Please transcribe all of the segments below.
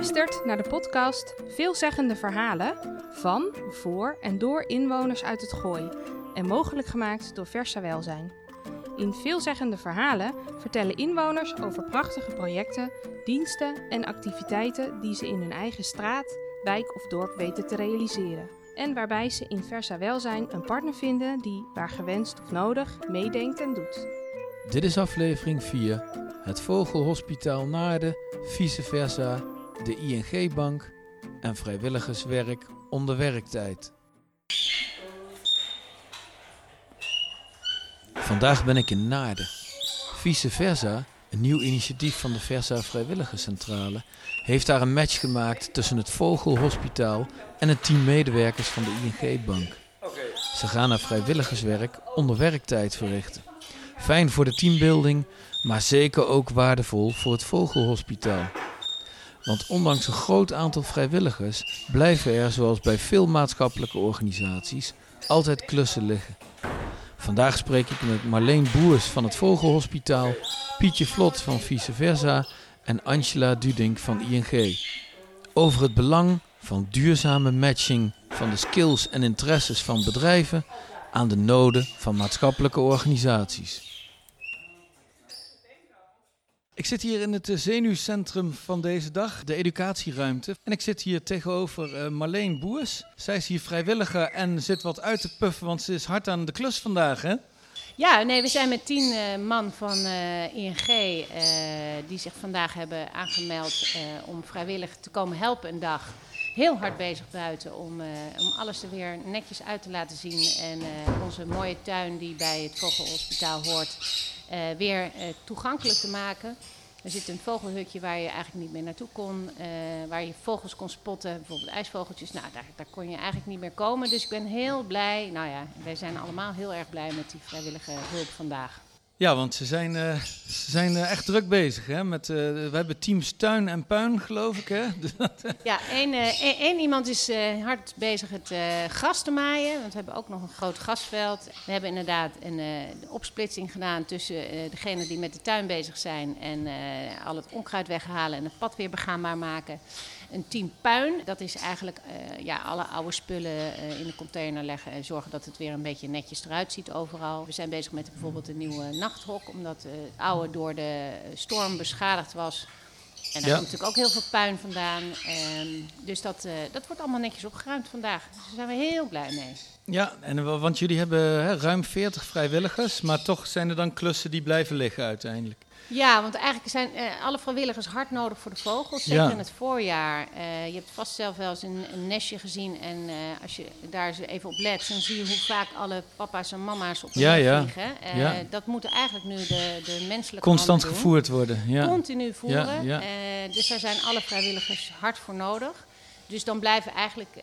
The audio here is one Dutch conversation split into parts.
luistert naar de podcast Veelzeggende Verhalen van, voor en door inwoners uit het Gooi en mogelijk gemaakt door Versa Welzijn. In Veelzeggende Verhalen vertellen inwoners over prachtige projecten, diensten en activiteiten die ze in hun eigen straat, wijk of dorp weten te realiseren. En waarbij ze in Versa Welzijn een partner vinden die, waar gewenst of nodig, meedenkt en doet. Dit is aflevering 4. Het Vogelhospitaal Naarden, vice versa, de ING-bank en vrijwilligerswerk onder werktijd. Vandaag ben ik in Naarden. Vice versa, een nieuw initiatief van de Versa Vrijwilligerscentrale, heeft daar een match gemaakt tussen het Vogelhospitaal en het team medewerkers van de ING-bank. Ze gaan naar vrijwilligerswerk onder werktijd verrichten. Fijn voor de teambuilding, maar zeker ook waardevol voor het Vogelhospitaal. Want ondanks een groot aantal vrijwilligers blijven er, zoals bij veel maatschappelijke organisaties, altijd klussen liggen. Vandaag spreek ik met Marleen Boers van het Vogelhospitaal, Pietje Vlot van Vice Versa en Angela Dudink van ING. Over het belang van duurzame matching van de skills en interesses van bedrijven aan de noden van maatschappelijke organisaties. Ik zit hier in het eh, zenuwcentrum van deze dag, de educatieruimte. En ik zit hier tegenover uh, Marleen Boers. Zij is hier vrijwilliger en zit wat uit te puffen, want ze is hard aan de klus vandaag, hè? Ja, nee, we zijn met tien uh, man van ING die zich vandaag hebben aangemeld om vrijwillig te komen helpen een dag. Heel hard bezig buiten om, om alles er weer netjes uit te laten zien. En onze mooie tuin die bij het Vogelhospitaal hoort, weer toegankelijk te maken. Er zit een vogelhutje waar je eigenlijk niet meer naartoe kon. Uh, waar je vogels kon spotten, bijvoorbeeld ijsvogeltjes. Nou, daar, daar, kon je eigenlijk niet meer komen. Dus ik ben heel blij. Nou ja, wij zijn allemaal heel erg blij met die vrijwillige hulp vandaag. Ja, want ze zijn, uh, ze zijn uh, echt druk bezig. Hè? Met, uh, we hebben teams tuin en puin, geloof ik. Hè? ja, één, één iemand is hard bezig het gras te maaien. Want we hebben ook nog een groot grasveld. We hebben inderdaad een opsplitsing gedaan tussen degenen die met de tuin bezig zijn. En al het onkruid weghalen en het pad weer begaanbaar maken een team puin. Dat is eigenlijk uh, ja, alle oude spullen uh, in de container leggen en zorgen dat het weer een beetje netjes eruit ziet overal. We zijn bezig met bijvoorbeeld een nieuwe nachthok, omdat uh, het oude door de storm beschadigd was. En daar ja. komt natuurlijk ook heel veel puin vandaan. Um, dus dat, dat wordt allemaal netjes opgeruimd vandaag. Dus daar zijn we heel blij mee. Ja, en, want jullie hebben hè, ruim 40 vrijwilligers, maar toch zijn er dan klussen die blijven liggen uiteindelijk. Ja, want eigenlijk zijn uh, alle vrijwilligers hard nodig voor de vogels. Zeker ja. in het voorjaar. Uh, je hebt vast zelf wel eens een, een nestje gezien. En uh, als je daar eens even op let, dan zie je hoe vaak alle papa's en mama's op de ja, ja. vliegen. Ja. Dat moet eigenlijk nu de, de menselijke Constant gevoerd worden. Ja. Continu voeren. Ja, dus daar zijn alle vrijwilligers hard voor nodig. Dus dan blijven eigenlijk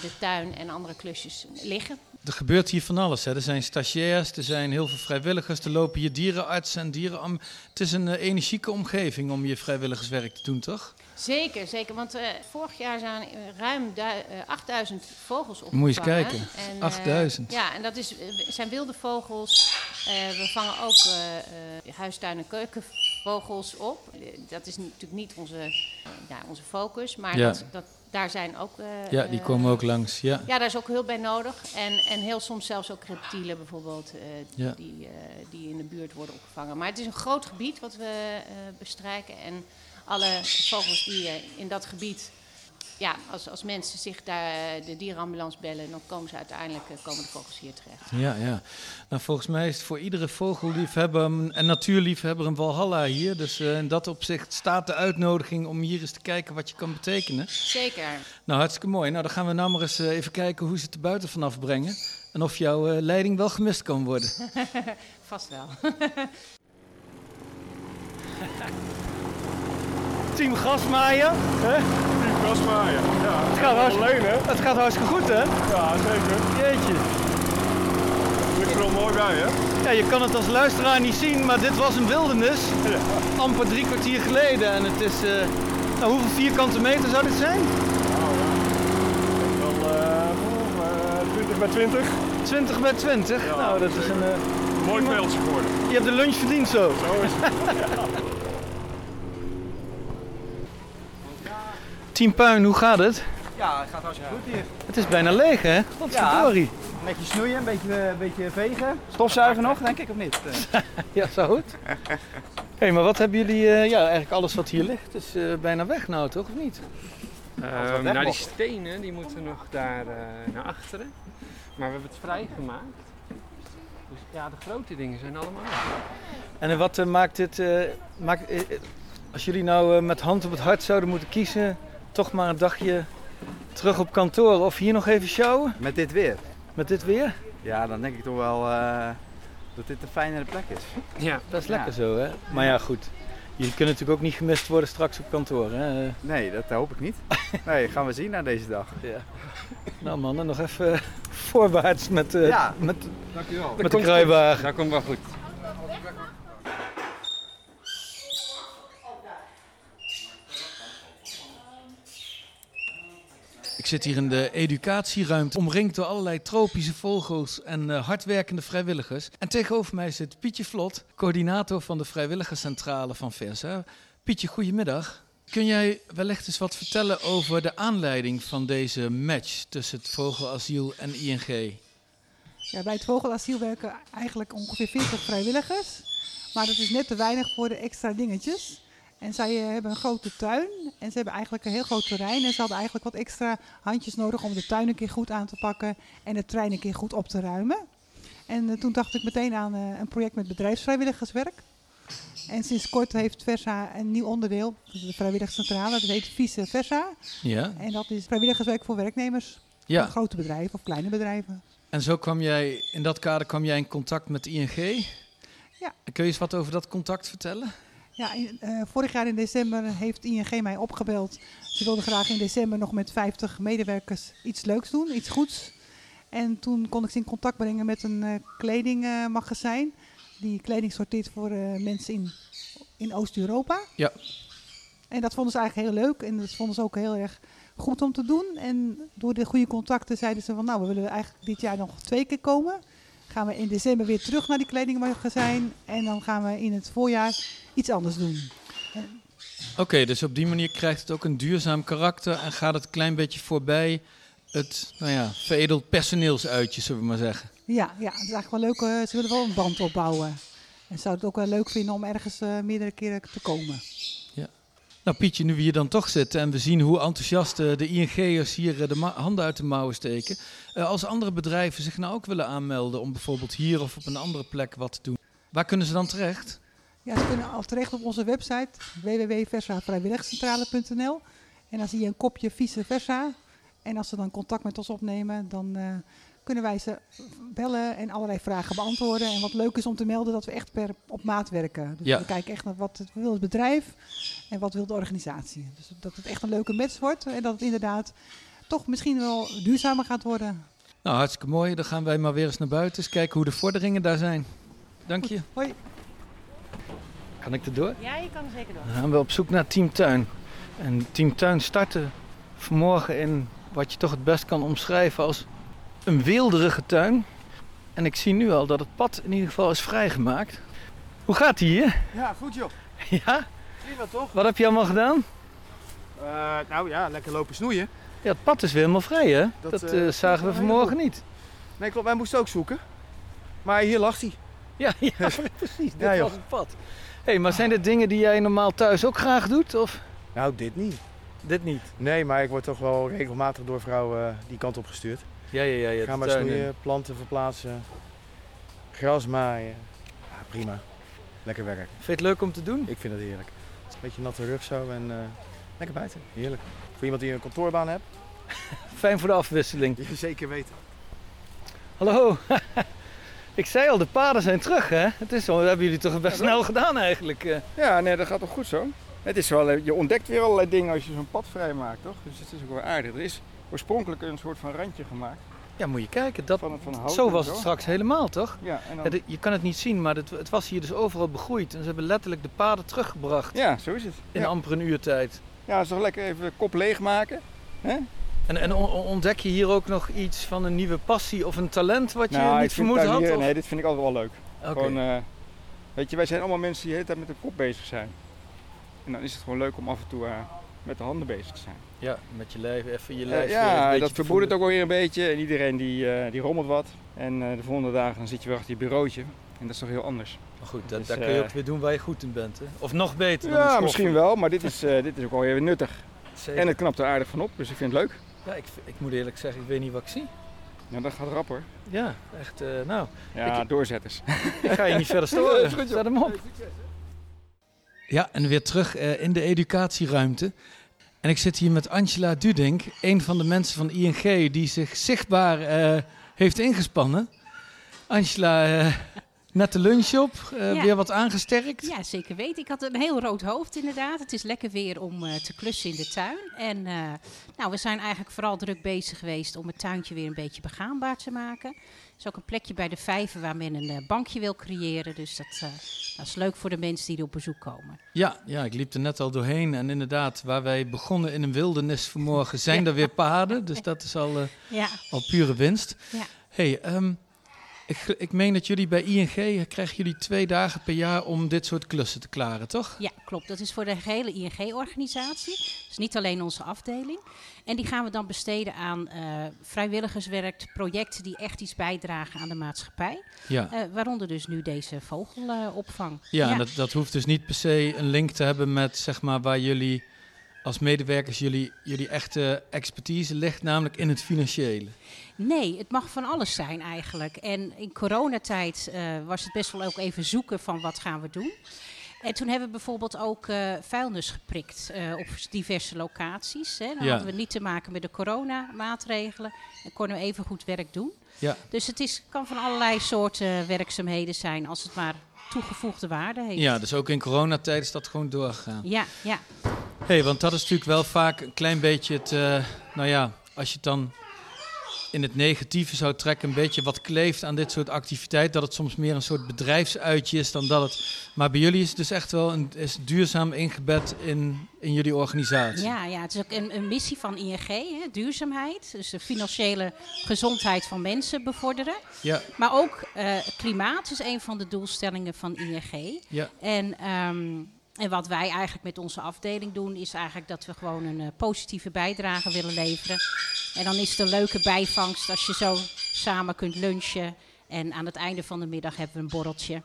de tuin en andere klusjes liggen. Er gebeurt hier van alles. Hè. Er zijn stagiairs, er zijn heel veel vrijwilligers, er lopen hier dierenartsen en dieren. Het is een uh, energieke omgeving om je vrijwilligerswerk te doen, toch? Zeker, zeker. Want uh, vorig jaar zijn ruim uh, 8000 vogels opgevangen. Moet je eens kijken, en, 8000. ja, en dat is, zijn wilde vogels. we vangen ook huistuin- en keukenvogels op. dat is natuurlijk niet onze, ja, onze focus, maar ja. dat, dat daar zijn ook. Uh, ja, die komen ook langs. Ja. ja, daar is ook hulp bij nodig. En, en heel soms zelfs ook reptielen bijvoorbeeld, uh, ja. die, uh, die in de buurt worden opgevangen. Maar het is een groot gebied wat we bestrijken. En alle vogels die in dat gebied ja, als, als mensen zich daar de dierenambulance bellen, dan komen ze uiteindelijk komen de vogels hier terecht. Ja, ja. Nou, volgens mij is het voor iedere vogelliefhebber en natuurliefhebber een walhalla hier. Dus uh, in dat opzicht staat de uitnodiging om hier eens te kijken wat je kan betekenen. Zeker. Nou, hartstikke mooi. Nou, dan gaan we nou maar eens even kijken hoe ze het er buiten vanaf brengen. En of jouw uh, leiding wel gemist kan worden. Vast wel. Team Gasmaaien. Hè? Ja. Het gaat, hartstikke, alleen, hè? het gaat hartstikke goed, hè? Ja, zeker. Jeetje. Ligt er al mooi bij, hè? Ja, je kan het als luisteraar niet zien, maar dit was een wildernis. Ja. Amper drie kwartier geleden. En het is, uh, nou, hoeveel vierkante meter zou dit zijn? Nou ja, wel uh, 20 bij 20. 20 bij 20? Ja, nou, dat zeker. is een... Uh, mooi veldje geworden. Je hebt de lunch verdiend zo. Zo is het. Team Puin, hoe gaat het? Ja, het gaat hartstikke goed hier. Het is bijna leeg, hè? Wat verdorie. Een beetje snoeien, een beetje, een beetje vegen. Stofzuigen nog, denk ik, of niet? Ja, zo goed. Hé, maar wat hebben jullie... eh, ja, eigenlijk alles wat hier ligt is eh, bijna weg nou, toch? Of niet? Ehm weg nou, die stenen die moeten nog daar eh, naar achteren. Maar we hebben het vrijgemaakt. Dus ja, de grote dingen zijn allemaal. En eh, wat eh, maakt dit... eh, maakt, eh, eh, als jullie nou eh, met hand op het hart zouden moeten kiezen... toch maar een dagje terug op kantoor of hier nog even sjouwen Met dit weer. met dit weer? Ja, dan denk ik toch wel eh, dat dit een fijnere plek is. Ja, Dat is Ja. lekker zo, hè? Maar ja, goed. Jullie kunnen natuurlijk ook niet gemist worden straks op kantoor, hè? Nee, dat hoop ik niet. Nee, gaan we zien na deze dag. Ja. Nou mannen, nog even voorwaarts met, eh, Ja. met, Dankjewel. met de kruiwagen. dat komt wel goed. Zit hier in de educatieruimte, omringd door allerlei tropische vogels en eh, hardwerkende vrijwilligers. En tegenover mij zit Pietje Vlot, coördinator van de vrijwilligerscentrale van Versa. Pietje, goedemiddag. Kun jij wellicht eens wat vertellen over de aanleiding van deze match tussen het vogelasiel en ING? Ja, bij het vogelasiel werken eigenlijk ongeveer 40 vrijwilligers. Maar dat is net te weinig voor de extra dingetjes. En zij eh, hebben een grote tuin en ze hebben eigenlijk een heel groot terrein. En ze hadden eigenlijk wat extra handjes nodig om de tuin een keer goed aan te pakken en het terrein een keer goed op te ruimen. En eh, toen dacht ik meteen aan eh, een project met bedrijfsvrijwilligerswerk. En sinds kort heeft Versa een nieuw onderdeel, de vrijwilligerscentrale. Dat heet Vice Versa. Ja, En dat is vrijwilligerswerk voor werknemers van grote bedrijven of kleine bedrijven. En zo kwam jij, in dat kader kwam jij in contact met ING. Ja. Kun je eens wat over dat contact vertellen? Ja, in- eh, vorig jaar in december heeft ING mij opgebeld. Ze wilden graag in december nog met 50 medewerkers iets leuks doen, iets goeds. En toen kon ik ze in contact brengen met een eh, kledingmagazijn. die kleding sorteert voor eh, mensen in, in Oost-Europa. Ja. En dat vonden ze eigenlijk heel leuk. En dat vonden ze ook heel erg goed om te doen. En door de goede contacten zeiden ze van... nou, we willen eigenlijk dit jaar nog twee keer komen. Gaan we in december weer terug naar die kledingmagazijn. En dan gaan we in het voorjaar iets anders doen. Oké, dus op die manier krijgt het ook een duurzaam karakter en gaat het een klein beetje voorbij het, nou ja, veredeld personeelsuitje, zullen we maar zeggen. Ja, ja, het is eigenlijk wel leuk. eh, ze willen wel een band opbouwen. En zouden het ook wel leuk vinden om ergens eh, meerdere keren te komen. Nou Pietje, nu we hier dan toch zitten en we zien hoe enthousiast eh, de ING'ers hier eh, de handen uit de mouwen steken. eh, als andere bedrijven zich nou ook willen aanmelden om bijvoorbeeld hier of op een andere plek wat te doen, waar kunnen ze dan terecht? Ja, ze kunnen al terecht op onze website www.versavrijwilligcentrale.nl En dan zie je een kopje vice versa. En als ze dan contact met ons opnemen, dan kunnen wij ze bellen en allerlei vragen beantwoorden. En wat leuk is om te melden dat we echt per op maat werken. Dus Ja. we kijken echt naar wat het wil het bedrijf en wat wil de organisatie. Dus dat het echt een leuke match wordt en dat het inderdaad toch misschien wel duurzamer gaat worden. Nou, hartstikke mooi. Dan gaan wij maar weer eens naar buiten, eens kijken hoe de vorderingen daar zijn. Dank je. Hoi. Kan ik erdoor? Ja, je kan er zeker door. Dan gaan we op zoek naar Team Tuin. En Team Tuin startte vanmorgen in wat je toch het best kan omschrijven als een weelderige tuin. En ik zie nu al dat het pad in ieder geval is vrijgemaakt. Hoe gaat die hier? Ja, goed joh. Ja? Prima toch? Wat heb je allemaal gedaan? Eh, nou ja, lekker lopen snoeien. Ja, het pad is weer helemaal vrij, hè? Dat, Dat, eh, eh, zagen we vanmorgen niet. Nee, klopt. Wij moesten ook zoeken. Maar hier lag hij. Ja, ja precies. Dit Ja, was het pad. hey, maar zijn dit dingen die jij normaal thuis ook graag doet? Of Nou, dit niet. dit niet? Nee, maar ik word toch wel regelmatig door vrouwen die kant op gestuurd. Ja, ja, ja. ja Ga de maar snoeien, planten verplaatsen, gras maaien. Ja, prima. Lekker werk. Vind je het leuk om te doen? Ik vind het heerlijk. Een beetje natte rug zo en eh, lekker buiten. Heerlijk. Voor iemand die een kantoorbaan hebt? Fijn voor de afwisseling. Je zeker weten. Hallo. ik zei al, de paden zijn terug, hè? Het is zo, dat hebben jullie toch best snel gedaan eigenlijk. eh. Ja, nee, dat gaat toch goed zo. Het is wel, eh, je ontdekt weer allerlei dingen als je zo'n pad vrijmaakt, toch? Dus het is ook wel aardig. Er is oorspronkelijk een soort van randje gemaakt. Ja, moet je kijken. Dat, Van, van hout zo en was het straks helemaal, toch? Ja, en dan, Ja, je kan het niet zien, maar het, het was hier dus overal begroeid. En ze hebben letterlijk de paden teruggebracht ja, zo is het. in Ja, amper een uurtijd. ja is toch lekker even de kop leegmaken. En, en on- ontdek je hier ook nog iets van een nieuwe passie of een talent wat je nou, niet vermoed had? of- Nee, dit vind ik altijd wel leuk. Gewoon, eh, weet je, wij zijn allemaal mensen die de hele tijd met de kop bezig zijn. En dan is het gewoon leuk om af en toe eh, met de handen bezig te zijn. Ja, met je lijf even je Eh, lijf. een ja, dat te verbroedert ook alweer een beetje. En iedereen die, eh, die rommelt wat. En eh, de volgende dagen dan zit je weer achter je bureautje. En dat is toch heel anders. Maar goed, dat, Dus, daar kun je ook weer doen waar je goed in bent. Hè? Of nog beter Ja, het misschien wel. Maar dit is, eh, dit is ook wel weer nuttig. Zeker. En het knapt er aardig van op. Dus ik vind het leuk. Ja, ik, ik moet eerlijk zeggen, ik weet niet wat ik zie. Ja, dat gaat rap hoor. Ja, echt. eh, nou, Ja, Ik- doorzetters. ik ga je niet verder storen. Zet hem op. Ja, en weer terug eh, in de educatieruimte. En ik zit hier met Angela Dudink, een van de mensen van ING die zich zichtbaar eh, heeft ingespannen. Angela, eh, net de lunch op, eh, Ja. weer wat aangesterkt. Ja, zeker weten. Ik had een heel rood hoofd inderdaad. Het is lekker weer om eh, te klussen in de tuin. En eh, nou, we zijn eigenlijk vooral druk bezig geweest om het tuintje weer een beetje begaanbaar te maken. Er is ook een plekje bij de vijver waar men een bankje wil creëren. Dus dat, dat is leuk voor de mensen die er op bezoek komen. Ja, ja, ik liep er net al doorheen. En inderdaad, waar wij begonnen in een wildernis vanmorgen, zijn er weer paden. Dus dat is al, Ja, al pure winst. Ja. hey, ehm, ik, ik meen dat jullie bij ING krijgen jullie twee dagen per jaar om dit soort klussen te klaren, toch? ja, klopt. Dat is voor de gehele ING-organisatie. Dus niet alleen onze afdeling. En die gaan we dan besteden aan eh, vrijwilligerswerk, projecten die echt iets bijdragen aan de maatschappij. Ja. Eh, waaronder dus nu deze vogelopvang. Ja, en dat, dat hoeft dus niet per se een link te hebben met zeg maar waar jullie als medewerkers jullie, jullie echte expertise ligt, namelijk in het financiële. Nee, het mag van alles zijn eigenlijk. En in coronatijd eh, was het best wel ook even zoeken van wat gaan we doen. En toen hebben we bijvoorbeeld ook eh, vuilnis geprikt eh, op diverse locaties. Hè. Dan Ja. hadden we niet te maken met de coronamaatregelen en konden we even goed werk doen. Ja. Dus het is, kan van allerlei soorten werkzaamheden zijn als het maar toegevoegde waarde heeft. Ja, dus ook in coronatijd is dat gewoon doorgegaan. ja, ja. Hey, want dat is natuurlijk wel vaak een klein beetje het, eh, nou ja, als je het dan in het negatieve zou trekken, een beetje wat kleeft aan dit soort activiteit, dat het soms meer een soort bedrijfsuitje is dan dat het. Maar bij jullie is het dus echt wel een, is duurzaam ingebed in, in jullie organisatie. Ja, ja, het is ook een, een missie van ING, hè, duurzaamheid. Dus de financiële gezondheid van mensen bevorderen. Ja, Maar ook eh, klimaat is een van de doelstellingen van ING. ja, En, ehm, en wat wij eigenlijk met onze afdeling doen, is eigenlijk dat we gewoon een eh, positieve bijdrage willen leveren. En dan is het een leuke bijvangst als je zo samen kunt lunchen. En aan het einde van de middag hebben we een borreltje.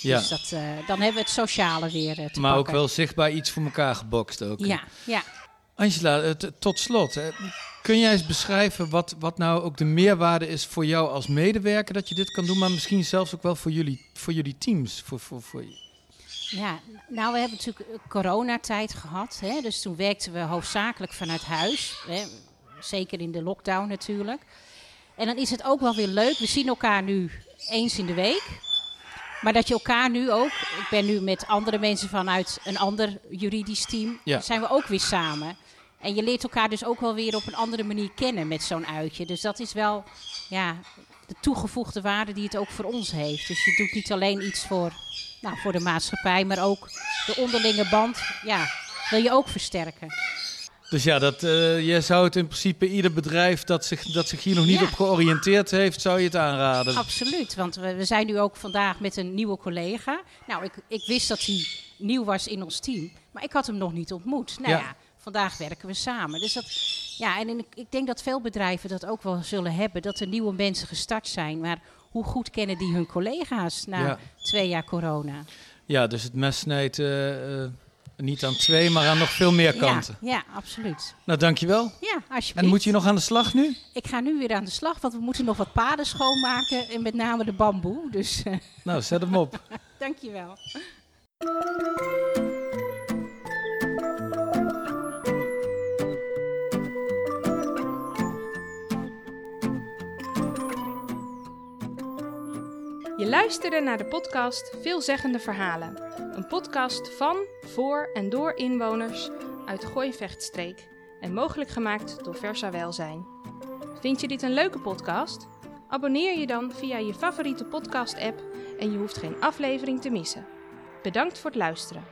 ja. Dus dat, eh, dan hebben we het sociale weer eh, te maar ook pakken. wel zichtbaar iets voor elkaar gebokst ook. Ja, ja. Angela, tot slot, hè, kun jij eens beschrijven wat, wat nou ook de meerwaarde is voor jou als medewerker dat je dit kan doen, maar misschien zelfs ook wel voor jullie, voor jullie teams? Voor, voor, voor... Ja, nou we hebben natuurlijk eh, coronatijd gehad. Hè, dus toen werkten we hoofdzakelijk vanuit huis. Hè, zeker in de lockdown natuurlijk. En dan is het ook wel weer leuk. We zien elkaar nu eens in de week. Maar dat je elkaar nu ook... Ik ben nu met andere mensen vanuit een ander juridisch team. Ja. Zijn we ook weer samen. En je leert elkaar dus ook wel weer op een andere manier kennen met zo'n uitje. Dus dat is wel ja, de toegevoegde waarde die het ook voor ons heeft. Dus je doet niet alleen iets voor, nou, voor de maatschappij, maar ook de onderlinge band ja, wil je ook versterken. Dus ja, dat, eh, je zou het in principe ieder bedrijf dat zich, dat zich hier nog niet Ja. op georiënteerd heeft, zou je het aanraden. Absoluut, want we, we zijn nu ook vandaag met een nieuwe collega. Nou, ik, ik wist dat hij nieuw was in ons team, maar ik had hem nog niet ontmoet. Nou Ja. ja, vandaag werken we samen. Dus dat, ja, en in- ik denk dat veel bedrijven dat ook wel zullen hebben, dat er nieuwe mensen gestart zijn. Maar hoe goed kennen die hun collega's na Ja. twee jaar corona? Ja, dus het mes snijdt eh, eh, niet aan twee, maar aan nog veel meer kanten. Ja, ja, absoluut. Nou, dankjewel. Ja, alsjeblieft. En moet je nog aan de slag nu? Ik ga nu weer aan de slag, want we moeten nog wat paden schoonmaken. En met name de bamboe. Dus eh, Nou, zet hem op. dankjewel. Je luisterde naar de podcast Veelzeggende Verhalen. Een podcast van, voor en door inwoners uit Gooi-Vechtstreek en mogelijk gemaakt door Versa Welzijn. Vind je dit een leuke podcast? Abonneer je dan via je favoriete podcast-app en je hoeft geen aflevering te missen. Bedankt voor het luisteren.